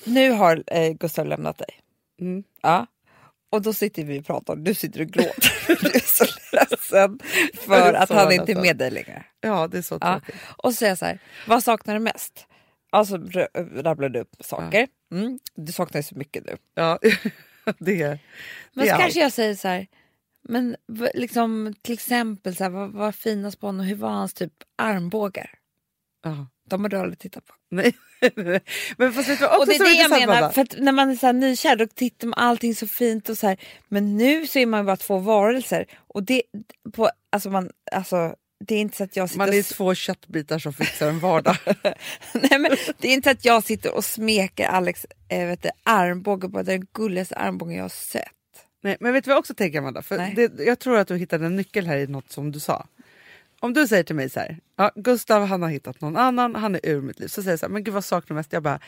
nu har eh, Gustav lämnat dig. Mm. Ja. Och då sitter vi och pratar och du sitter och gråter. du är så ledsen för att han inte är med dig längre. Ja, det är så Ja. tråkigt. Och så säger jag så här, vad saknar du mest? Alltså rabblar du upp saker. Mm. Du saknar ju så mycket nu. Ja, det är, Men så kanske jag säger så här, men liksom till exempel så här, vad vad var finast på honom? Hur var hans typ armbågar? Ja. De har du aldrig tittat på. Nej. Men fast vet du också och det är det jag menar, Amanda? för när man är så här nykär då tittar man allting så fint och så här. Men nu så är man bara två varelser. Och det, på, alltså man, alltså, det är inte så att jag sitter Man och är två köttbitar som fixar en vardag. Nej, men det är inte så att jag sitter och smeker Alex eh, vet du, armbåge, bara den gulligaste armbågen jag har sett. Nej, men vet du vad jag också tänker Amanda? För det, jag tror att du hittade en nyckel här i något som du sa. Om du säger till mig så här, ja, Gustav han har hittat någon annan, han är ur mitt liv. Så säger jag så här, men gud vad saknar mest? Jag bara,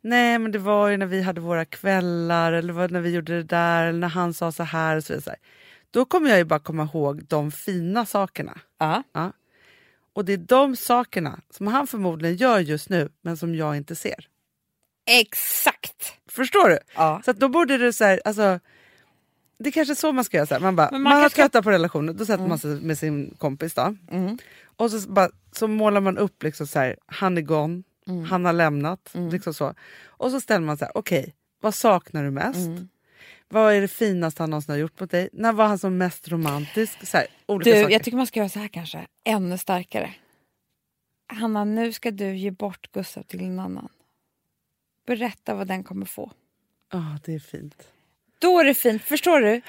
nej men det var ju när vi hade våra kvällar eller var när vi gjorde det där eller när han sa så här och så vidare. Då kommer jag ju bara komma ihåg de fina sakerna. Ja. Ja. Och det är de sakerna som han förmodligen gör just nu men som jag inte ser. Exakt! Förstår du? Ja. Så då borde du så här, alltså, det är kanske så man ska göra. Så här. Man, bara, Men man, man har tröttnat på relationen, då sätter man sig med sin kompis. Då. Mm. Och så, bara, så målar man upp liksom så här, han är gone, Mm. han har lämnat. Liksom så. Och så ställer man så här, okej, vad saknar du mest? Mm. Vad är det finaste han någonsin har gjort mot dig? När var han som mest romantisk? Så här, olika Du, saker. jag tycker man ska göra så här kanske, ännu starkare. Hanna, nu ska du ge bort Gustav till en annan. Berätta vad den kommer få. Ja, det är fint. Då är det fint, förstår du?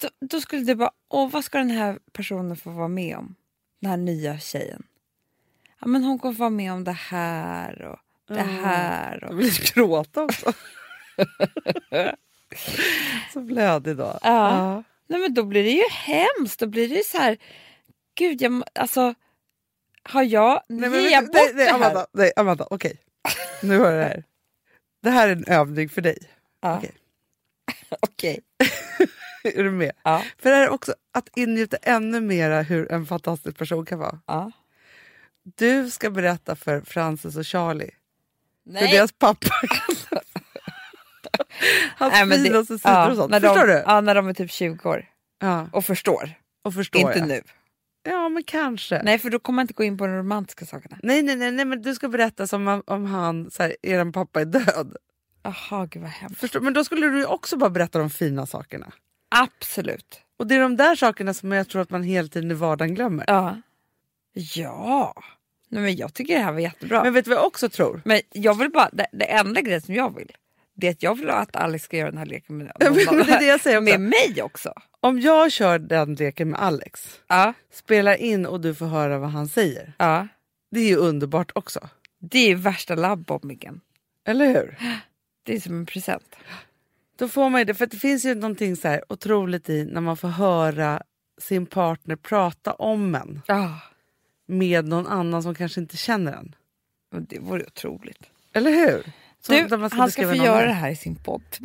Då, då skulle du bara, åh vad ska den här personen få vara med om? Den här nya tjejen. Ja men hon kommer få vara med om det här och det här. Jag Och... vill gråta också. så blödig då. Ja. Nej men då blir det ju hemskt, då blir det ju så här, gud jag, alltså har jag, Nej, men, jag bort nej, nej, här? Amanda, nej, Amanda okej. Nu hör du det här. Det här är en övning för dig. Ja. Okej. Okej. Är du med? Ja. För det här är också att ingjuta ännu mera hur en fantastisk person kan vara. Ja. Du ska berätta för Frances och Charlie Nej. deras pappa Hans Nej, men det- finaste sidor ja, och sånt. när Förstår de, du? Ja, när de är typ 20 år Ja, och förstår. och förstår inte jag. nu. Ja, men kanske. Nej, för då kommer man inte gå in på de romantiska sakerna. Nej, nej, nej, nej, men du ska berätta som om, om han, så här, er pappa är död. Jaha, gud vad hemskt. Förstår? Men då skulle du också bara berätta de fina sakerna. Absolut. Och det är de där sakerna som jag tror att man hela tiden i vardagen glömmer. Ja. Ja. Nej, men jag tycker det här var jättebra. Men Men, vet du vad jag också tror? jag vill bara, det, det enda grejen som jag vill, det är att jag vill att Alex ska göra den här leken med, men det är det jag säger också. med mig också. Om jag kör den leken med Alex, Ja. spelar in och du får höra vad han säger. ja. Det är ju underbart också. Det är ju värsta labbbombingen. Eller hur? Det är som en present. Då får man det, för det finns ju någonting så här otroligt i när man får höra sin partner prata om en Ja. med någon annan som kanske inte känner en. Det vore otroligt. Eller hur? Du, man han ska få göra annan. det här i sin podd.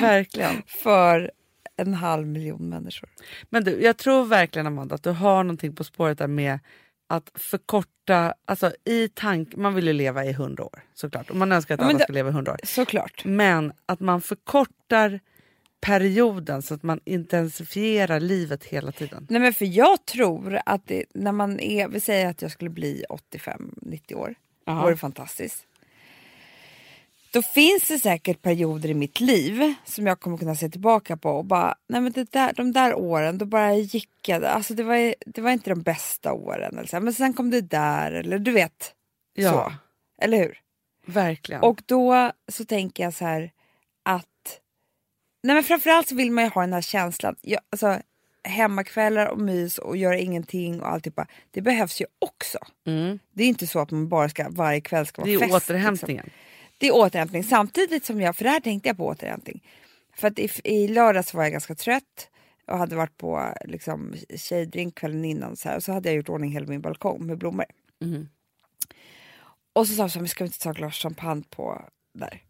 Verkligen. för en halv miljon människor. Men du, jag tror verkligen Amanda att du har någonting på spåret där med att förkorta, alltså i tank, man vill ju leva i hundra år såklart och man önskar att Ja, alla det- ska leva i hundra år. Såklart. Men att man förkortar perioden så att man intensifierar livet hela tiden. Nej, men för jag tror att det, när man är, vi säger att jag skulle bli 85-90 år, det Ja. vore fantastiskt. Då finns det säkert perioder i mitt liv som jag kommer kunna se tillbaka på och bara, nej men det där, de där åren, då bara gick jag, alltså det var, det var inte de bästa åren. Eller så, men sen kom det där, eller du vet. Ja. Så. Eller hur? Verkligen. Och då så tänker jag så här att... Nej men framförallt så vill man ju ha den här känslan. Jag, alltså, hemmakvällar och mys och göra ingenting och alltihopa. Det behövs ju också. mm. Det är inte så att man bara ska varje kväll ska vara Det är fest. återhämtningen. Liksom. Det är återhämtning. Samtidigt som jag, för det här tänkte jag på återhämtning. För att i, i lördags var jag ganska trött och hade varit på liksom, tjejdrink kvällen innan så här, och så hade jag gjort ordning hela min balkong med blommor. Mm. Och så sa "Men ska vi inte ta ett glas champagne på där?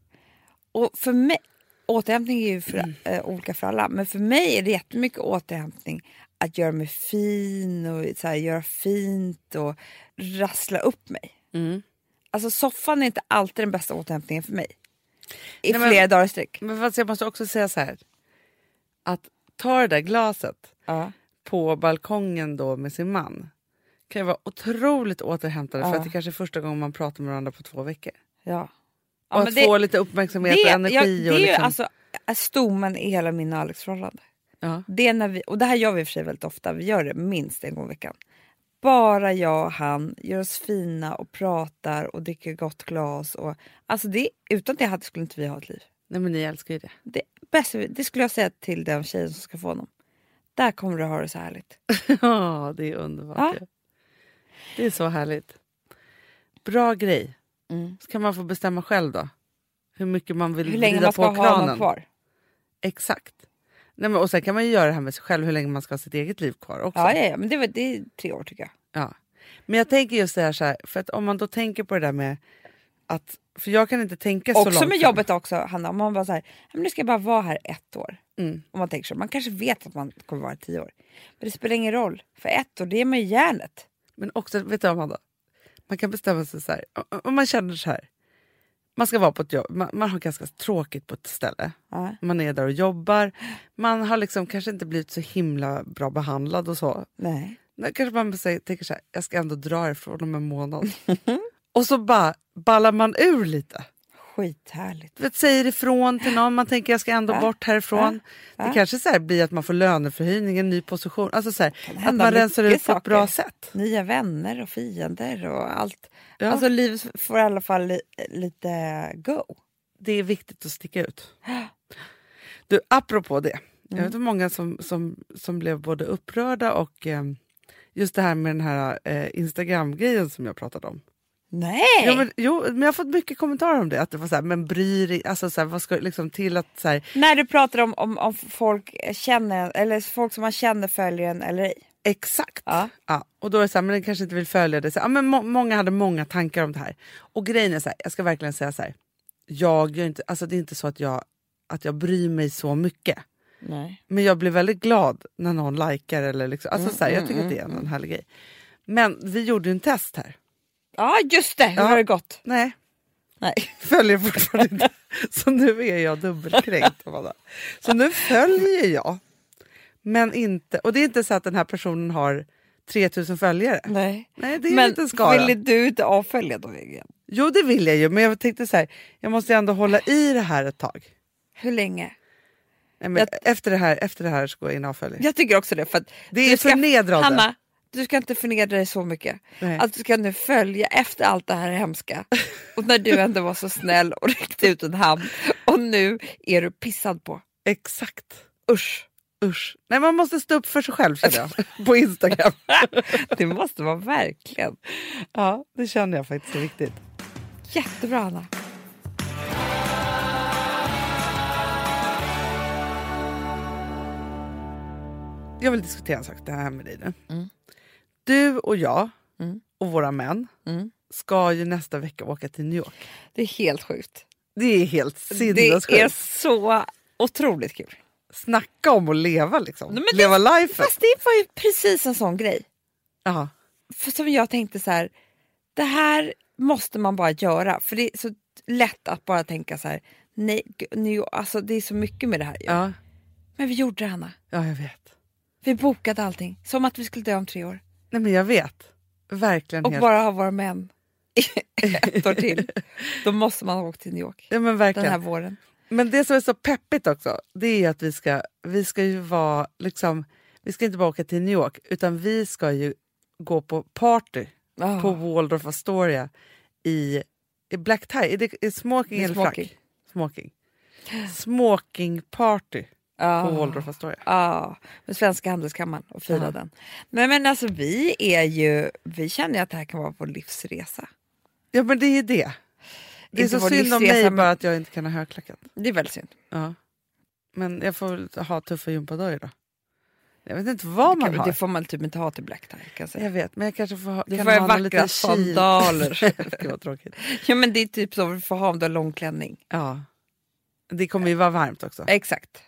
Och för mig, återhämtning är ju för, eh, olika för alla, men för mig är det jättemycket återhämtning att göra mig fin och så här, göra fint och rassla upp mig. Mm. Alltså soffan är inte alltid den bästa återhämtningen för mig. I Nej, men- flera dagar i sträck. Men fast jag måste också säga så här. Att ta det där glaset Ja. på balkongen då med sin man kan ju vara otroligt återhämtande för Ja. att det kanske är första gången man pratar med varandra på två veckor. Ja. Och Ja, men att det- få lite uppmärksamhet och energi. ja, det är och ju liksom, alltså stommen i hela min och Alex förhållande. ja. Det är när vi, och det här gör vi i och för sig väldigt ofta, vi gör det minst en gång i veckan. Bara jag och han gör oss fina och pratar och dricker gott glas. Och, alltså det, utan det hade skulle inte vi ha ett liv. Nej men ni älskar ju det. Det, bästa, det skulle jag säga till den tjejen som ska få honom. Där kommer du ha det så härligt. Ja, det är underbart. Ja. Det är så härligt. Bra grej. Mm. Så kan man få bestämma själv då. Hur mycket man vill Hur länge man ska på ha honom kvar. Exakt. Nej, men, och sen kan man ju göra det här med sig själv, hur länge man ska ha sitt eget liv kvar också. Ja, ja, ja, men det, var, det är tre år tycker jag. Ja. Men jag tänker just det här, så här, för att om man då tänker på det där med att, för jag kan inte tänka så långt. Också med fram. jobbet också, Hanna. Om man bara så här, "Ja, men nu ska jag bara vara här ett år. Mm. Om man tänker så. Man kanske vet att man kommer vara här tio år. Men det spelar ingen roll. För ett år, det är man ju järnet. Men också, vet du Amanda? Man kan bestämma sig så här, om man känner så här. Man ska vara på ett jobb, man, man har ganska tråkigt på ett ställe. Ja. Man är där och jobbar. Man har liksom kanske inte blivit så himla bra behandlad och så. Nej. Kanske man säger, tänker så här, jag ska ändå dra ifrån om en månad. och så bara ballar man ur lite. Skithärligt. Vet, säger ifrån till någon, man tänker jag ska ändå Ja. bort härifrån. Ja. Det kanske så här blir att man får löneförhöjning, en ny position. Alltså så här, att man rensar ut på ett bra sätt. Nya vänner och fiender och allt. Ja. Alltså livet får i alla fall li, lite go. Det är viktigt att sticka ut. Du, apropå det. Jag Mm. vet hur många som, som, som blev både upprörda och eh, just det här med den här eh, Instagram-grejen som jag pratade om. Nej! Jo men, jo, men jag har fått mycket kommentarer om det. Att det var så här, men bryr dig, alltså så här, vad ska liksom till att så här, När du pratar om, om, om folk känner eller folk som man känner följer en eller ej. exakt. Ja. Ja, och då är det så här, men den kanske inte vill följa det. Så, här, ja, men må, många hade många tankar om det här. Och grejen är så här, jag ska verkligen säga så här. Jag gör inte, alltså det är inte så att jag, att jag bryr mig så mycket. Nej. Men jag blir väldigt glad när någon likar eller liksom, alltså så här, jag tycker att det är en härlig grej. Men vi gjorde ju en test här. Ja just det, hur Ja. har det gått? Nej, Nej. följer fortfarande inte. Så nu är jag dubbelkränkt. Amanda. Så nu följer jag. Men inte, och det är inte så att den här personen har 3000 följare. Nej. Nej, det är Men inte skara. ville du inte avfölja då igen? Jo, det vill jag ju, men jag tänkte så här, jag måste ändå hålla i det här ett tag. Hur länge? Nej, men efter, det här, efter det här så går jag in och avföljer. Jag tycker också det. För Det är förnedrande. Hanna, du ska inte förnedra dig så mycket. Nej. Att du ska nu följa efter allt det här hemska. Och när du ändå var så snäll och räckte ut en hand. Och nu är du pissad på. Exakt. Usch. Usch. Nej, man måste stå upp för sig själv känner jag. På Instagram. Det måste vara verkligen. ja, det känner jag faktiskt är viktigt. Jättebra Hanna. Jag vill diskutera en sak det här med dig nu. Mm. Du och jag Mm. och våra män Mm. ska ju nästa vecka åka till New York. Det är helt sjukt. Det är helt Det sinnessjukt. är så otroligt kul. Snacka om att leva liksom. Nej, leva life. Fast det var ju precis en sån grej. Ja. För som jag tänkte så här, det här måste man bara göra. För det är så lätt att bara tänka så här, nej, nu, alltså det är så mycket med det här. ju. Ja. Men vi gjorde det Hanna. ja, jag vet. Vi bokade allting, som att vi skulle dö om tre år. Nej, men jag vet. Verkligen. Och helt. bara ha våra män ett år till. Då måste man åka till New York Ja, men den verkligen. här våren. Men det som är så peppigt också, det är att vi ska, vi ska ju vara liksom, vi ska inte bara åka till New York, utan vi ska ju gå på party Ah. på Waldorf Astoria i, i black tie. Är det är smoking eller smoking. frack? Smoking. Smoking party Ah. på Waldorf Astoria. Ja, med Svenska Handelskammaren och fira Ja. den. Men, men alltså vi är ju, vi känner ju att det här kan vara vår livsresa. Ja men det är det. Det är så synd om mig bara att jag inte kan ha högklackat. Det är väldigt synd. Ja. Men jag får väl ha tuffa gympadojor då. Jag vet inte vad man det, har. det får man typ inte ha till black tie. Kan jag säga. Jag vet, men jag kanske får ha, Du kan får ha vackra sandaler. Gud vad tråkigt. ja men det är typ så vi får ha om du har lång klänning. Ja. Det kommer ju vara varmt också. Exakt.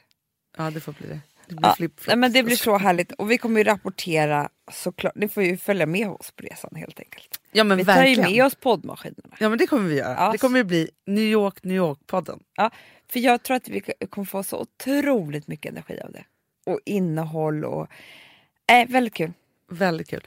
Ja det får bli det. Det blir Ja, flip Nej, men det blir så härligt och vi kommer ju rapportera såklart. Ni får ju följa med oss på resan helt enkelt. Ja men Vi tar ju verkligen. med oss poddmaskinerna. Ja men det kommer vi göra. Ja. Det kommer ju bli New York, New York-podden. Ja, för jag tror att vi kommer få så otroligt mycket energi av det. Och innehåll och... Äh, väldigt kul. Väldigt kul.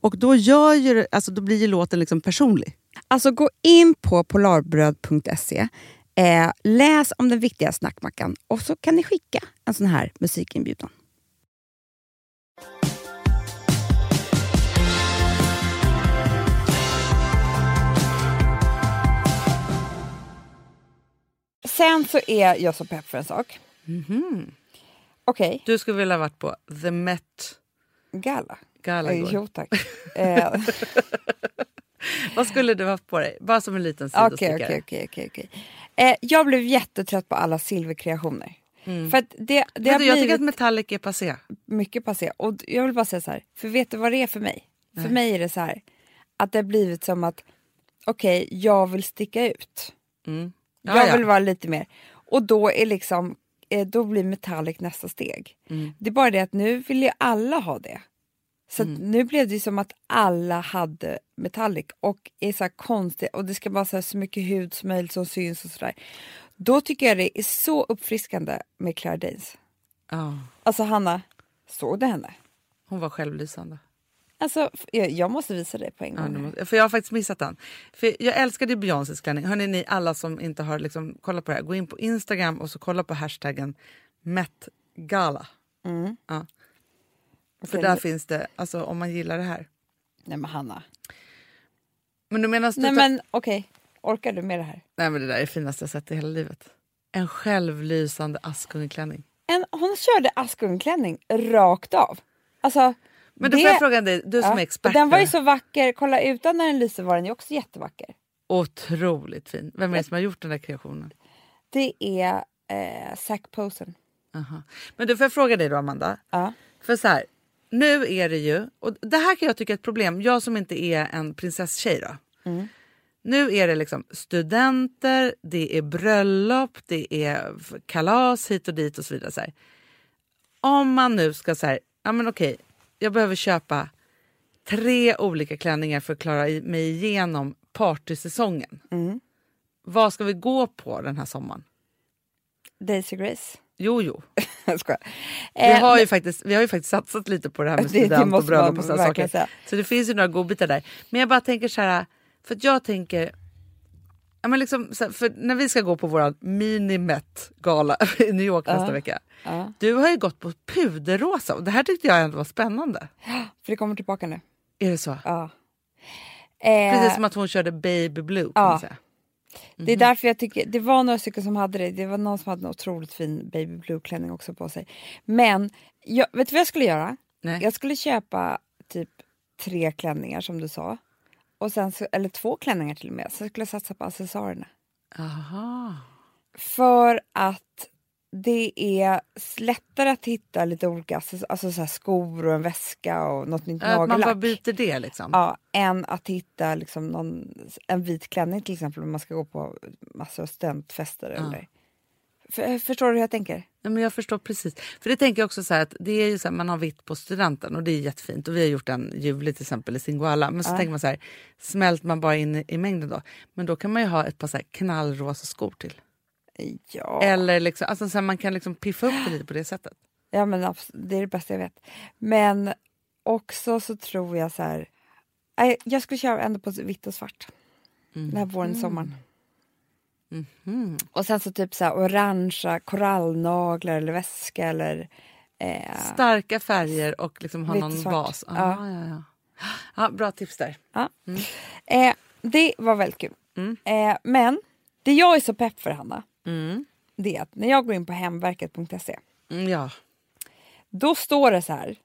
Och då, gör ju, alltså, då blir ju låten liksom personlig. Alltså gå in på polarbröd.se, eh, läs om den viktiga snackmackan och så kan ni skicka en sån här musikinbjudan. Sen så är jag så pepp för en sak. Mm -hmm. Okay. Du skulle vilja ha varit på The Met Gala. Gala Eh. Jo tack. Eh, Vad skulle du haft på dig? Bara som en liten sidostickare. okej, okej, okej, okej. Eh, Jag blev jättetrött på alla silverkreationer. För att det, det Mm. Har du, jag tycker att metallic är passé. mycket passé. Och jag vill bara säga så här, för vet du vad det är för mig? För mig är det så här, att det har blivit som att, okej, jag vill sticka ut. Mm. Ja, jag ja. vill vara lite mer. Och då är liksom, eh, då blir metallic nästa steg. Mm. Det är bara det att nu vill ju alla ha det. Så Mm. nu blev det som att alla hade metallic och är så konstigt och det ska vara så, här så mycket hud som möjligt som syns och sådär. Då tycker jag det är så uppfriskande med Claire Danes. Ja, Alltså Hanna, såg du henne? hon var självlysande. Alltså, jag, jag måste visa dig på en Ja, gång. måste, för jag har faktiskt missat den. För jag älskade Beyoncés klänning. Hörni, ni alla som inte har liksom kollat på det här, gå in på Instagram och så kolla på hashtaggen Met Gala. Mm. Ja. För Okej, där finns det, alltså om man gillar det här. Nej men Hanna. Men du menar Nej tar- men okej, orkar du med det här? Nej men det där är det finaste jag sett i hela livet. En självlysande Askungeklänning. En, hon körde Askungklänning rakt av. Alltså, Men då det- får jag fråga dig, du som ja. är expert. Den var ju så vacker, kolla utan när den lyser var den ju också jättevacker. Otroligt fin. Vem är det som har gjort den där kreationen? Det är eh, Zac Posen. Aha. Men du får jag fråga dig då Amanda. Ja. För så här, nu är det ju, och det här kan jag tycka är ett problem, jag som inte är en prinsesstjej då. Nu är det liksom studenter, det är bröllop, det är kalas hit och dit och så vidare. Så här. Om man nu ska säga, ja men okej, jag behöver köpa tre olika klänningar för att klara mig igenom partysäsongen. Vad ska vi gå på den här sommaren? Daisy Grace. Jo, jo. jag. Vi Eh, har, ju faktiskt, vi har ju faktiskt satsat lite på det här med student och bröllop och sådana saker. säga. Så det finns ju några godbitar där. Men jag bara tänker så här, för att jag tänker, ja, men liksom, för när vi ska gå på vår mini-met-gala i New York nästa vecka. Ja. Du har ju gått på puderrosa och det här tyckte jag ändå var spännande. För det kommer tillbaka nu. Är det så? Ja. Eh, Precis som att hon körde baby blue kan ja. man säga. Det är därför jag tycker, det var några stycken som hade det. Det var någon som hade en otroligt fin baby blue klänning också på sig. Men, jag, vet du vad jag skulle göra? Nej. Jag skulle köpa typ tre klänningar som du sa. Och sen eller två klänningar till och med. Så jag skulle satsa på accessoarerna. Aha. För att det är lättare att hitta lite olika alltså så skor och en väska och något nytt Att man bara nagellack. byter det liksom. Ja, än att hitta liksom någon, en vit klänning till exempel om man ska gå på massor av studentfester. Eller. För, förstår du hur jag tänker? Ja, men jag förstår precis. För det tänker jag också så här att det är ju så här, man har vitt på studenten och det är jättefint. Och vi har gjort en ljuvlig till exempel i Singoalla. Men så tänker man så här, smält man bara in i, i mängden då? Men då kan man ju ha ett par så knallrosa skor till. Ja, Eller liksom, alltså så här, man kan liksom piffa upp det lite på det sättet. ja men det är det bästa jag vet. Men också så tror jag så här... Jag skulle köra ändå på vitt och svart. Den här våren och sommaren. Mhm. Och sen så typ så här orangea korallnaglar eller väska eller... Eh, Starka färger och liksom ha någon svart. bas. Ah, Ja. ja. Ja, ja. bra tips där. Ja. Eh, det var väldigt kul. Mm. Eh, men det jag är så pepp för, Hanna, Mm. det är att när jag går in på hemverket.se Mm, ja. då står det så här.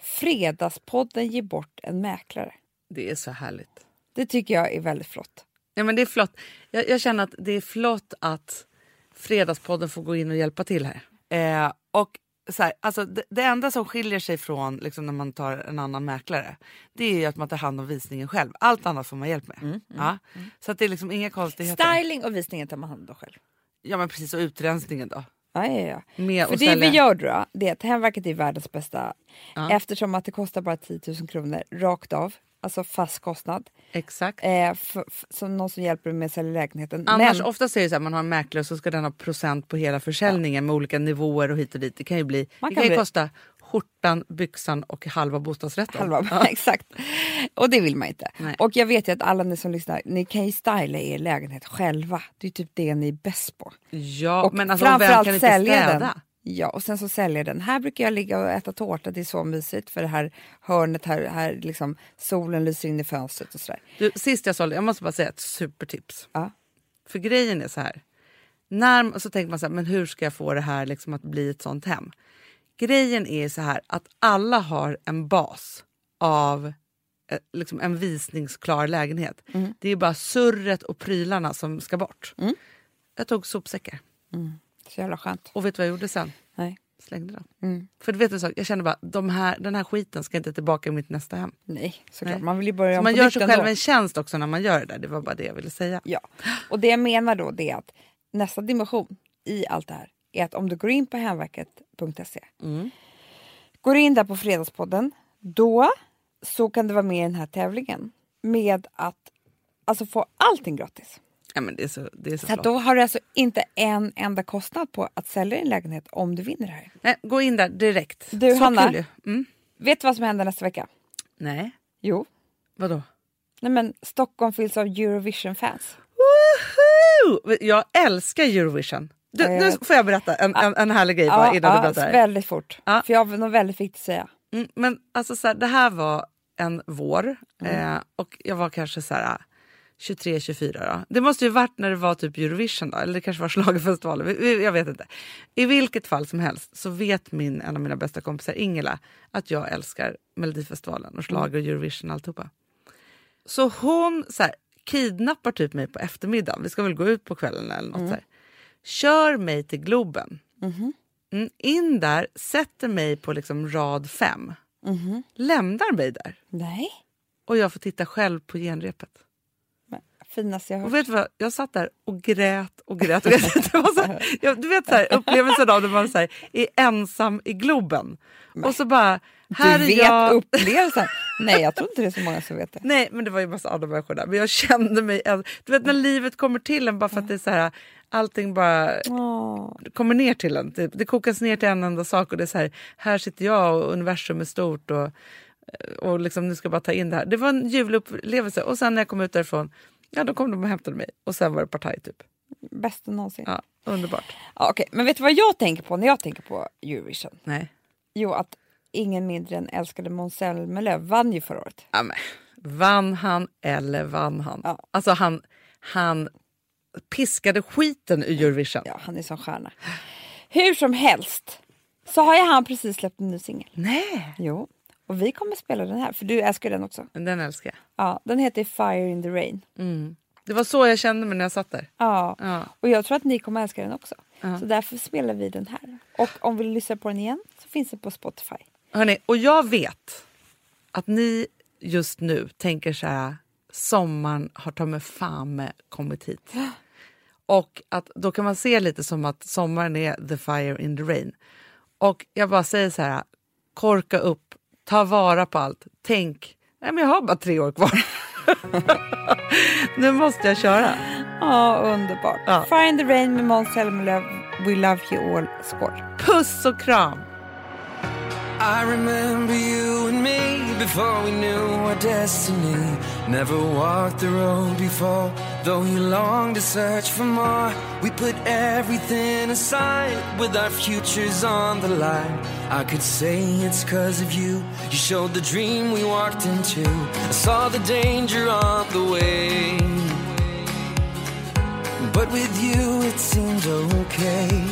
Fredagspodden ger bort en mäklare. Det är så härligt. Det tycker jag är väldigt flott. Ja, men det är flott. Jag, jag känner att det är flott att Fredagspodden får gå in och hjälpa till här. Eh, och så här, alltså det, det enda som skiljer sig från liksom, när man tar en annan mäklare det är att man tar hand om visningen själv. Allt annat får man hjälp med. ja. Så att det är liksom inga konstigheter. Styling och visningen tar man hand om själv. Ja men precis och utrensningen då. Ja, ja, ja. Med För det sälja- vi gör då, det är att Hemverket är världens bästa eftersom att det kostar bara 10 000 kronor rakt av. Alltså fast kostnad. Exakt. Eh, som någon som hjälper med att sälja lägenheten. Annars Men, oftast är det så att man har en mäklare så ska den ha procent på hela försäljningen med olika nivåer och hit och dit. Det kan ju, bli, Man det kan kan ju bli- kosta skjortan, byxan och halva bostadsrätten. halva, exakt. Och det vill man inte. Nej. Och jag vet ju att alla ni som lyssnar, ni kan ju styla er lägenhet själva. Det är typ det ni är bäst på. Ja, och men alltså framförallt sälja den. Ja, och sen så säljer den. Här brukar jag ligga och äta tårta, det är så mysigt för det här hörnet här, här liksom solen lyser in i fönstret och sådär. Du, sist jag sålde, jag måste bara säga ett supertips. Ja. För grejen är så här. när, så tänker man så här, men hur ska jag få det här liksom att bli ett sånt hem? Grejen är så här att alla har en bas av eh, liksom en visningsklar lägenhet. Mm. Det är bara surret och prylarna som ska bort. Mm. Jag tog sopsäckar. Så jävla skönt. Och vet du vad jag gjorde sen? Nej. Slängde dem. Mm. För du vet en sak, jag kände bara de här, den här skiten ska inte tillbaka i mitt nästa hem. Nej, såklart. Nej. Man vill ju börja Så man gör sig själv en tjänst också när man gör det där. Det var bara det jag ville säga. Ja, och det jag menar då det är att nästa dimension i allt det här är att om du går in på hemverket.se Mm. går in där på Fredagspodden då så kan du vara med i den här tävlingen med att alltså få allting gratis. Ja, men det är så, det är så, Så då har du alltså inte en enda kostnad på att sälja din lägenhet om du vinner det här. Nej, gå in där direkt. Du, så Hanna. kul. Mm. Vet du vad som händer nästa vecka? Nej, Jo, vadå? nej men Stockholm fylls av Eurovision-fans. Jag älskar Eurovision. Du, Ja, nu får jag berätta en, en, en härlig grej bara innan du berättar. väldigt fort. Ja. För jag har något väldigt viktigt att säga. Mm, men alltså så här, det här var en vår Mm. eh, och jag var kanske så här 23-24 då. Det måste ju varit när det var typ Eurovision då, eller det kanske var schlagerfestivalen. Jag vet inte. I vilket fall som helst så vet min, en av mina bästa kompisar Ingela att jag älskar Melodifestivalen och schlager och Eurovision och alltihopa. Så hon så här, kidnappar typ mig på eftermiddagen, vi ska väl gå ut på kvällen eller något så här. Kör mig till Globen. Mm, in där, sätter mig på liksom rad fem. Lämnar mig där. Nej, Och jag får titta själv på genrepet. Finaste jag har Och hört. vet du vad? Jag satt där och grät och grät. Och grät. Det var så här, jag, du vet så här, upplevelsen av när man så här, är ensam i Globen. Och så bara, här Du vet jag. upplevelsen. Nej, jag tror inte det är så många som vet det. Nej, men det var ju massa andra människor där. Men jag kände mig... Du vet när livet kommer till en bara för att det är så här, allting bara Åh, kommer ner till en. Det, det kokas ner till en enda sak och det är så här, här sitter jag och universum är stort och, och liksom, nu ska jag bara ta in det här. Det var en ljuvlig upplevelse och sen när jag kom ut därifrån, ja då kom de och hämtade mig och sen var det partaj typ. bästa någonsin. Ja. Ja, underbart. okej. Men vet du vad jag tänker på när jag tänker på Eurovision? Nej. Jo, att ingen mindre än älskade Måns Zelmerlöw vann ju förra året. Ja, men, vann han eller vann han? Ja. Alltså han, han piskade skiten ur Eurovision. Ja, han är som stjärna. Hur som helst så har ju han precis släppt en ny singel. Nej, Jo, och vi kommer spela den här för du älskar den också. den älskar jag. Ja, den heter Fire in the Rain. Mm. Det var så jag kände mig när jag satt där. Ja, Ja. och jag tror att ni kommer älska den också. Ja. Så därför spelar vi den här. Och om vi vill lyssna på den igen så finns den på Spotify. Hörrni, och jag vet att ni just nu tänker så här, sommaren har ta med fan med kommit hit. Och att då kan man se lite som att sommaren är the fire in the rain. Och jag bara säger så här, korka upp, ta vara på allt, tänk, nej men jag har bara tre år kvar. nu måste jag köra. Ja, underbart. Ja. In the Rain med Måns Zelmerlöw. We love you all. Skål! Puss och kram! I remember you and me before we knew our destiny. Never walked the road before, though you longed to search for more. We put everything aside with our futures on the line. I could say it's cause of you. You showed the dream we walked into. I saw the danger on the way. But with you, it seemed okay.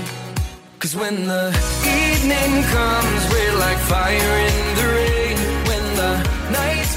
Cause when the evening comes, we're like fire in the rain. When the night's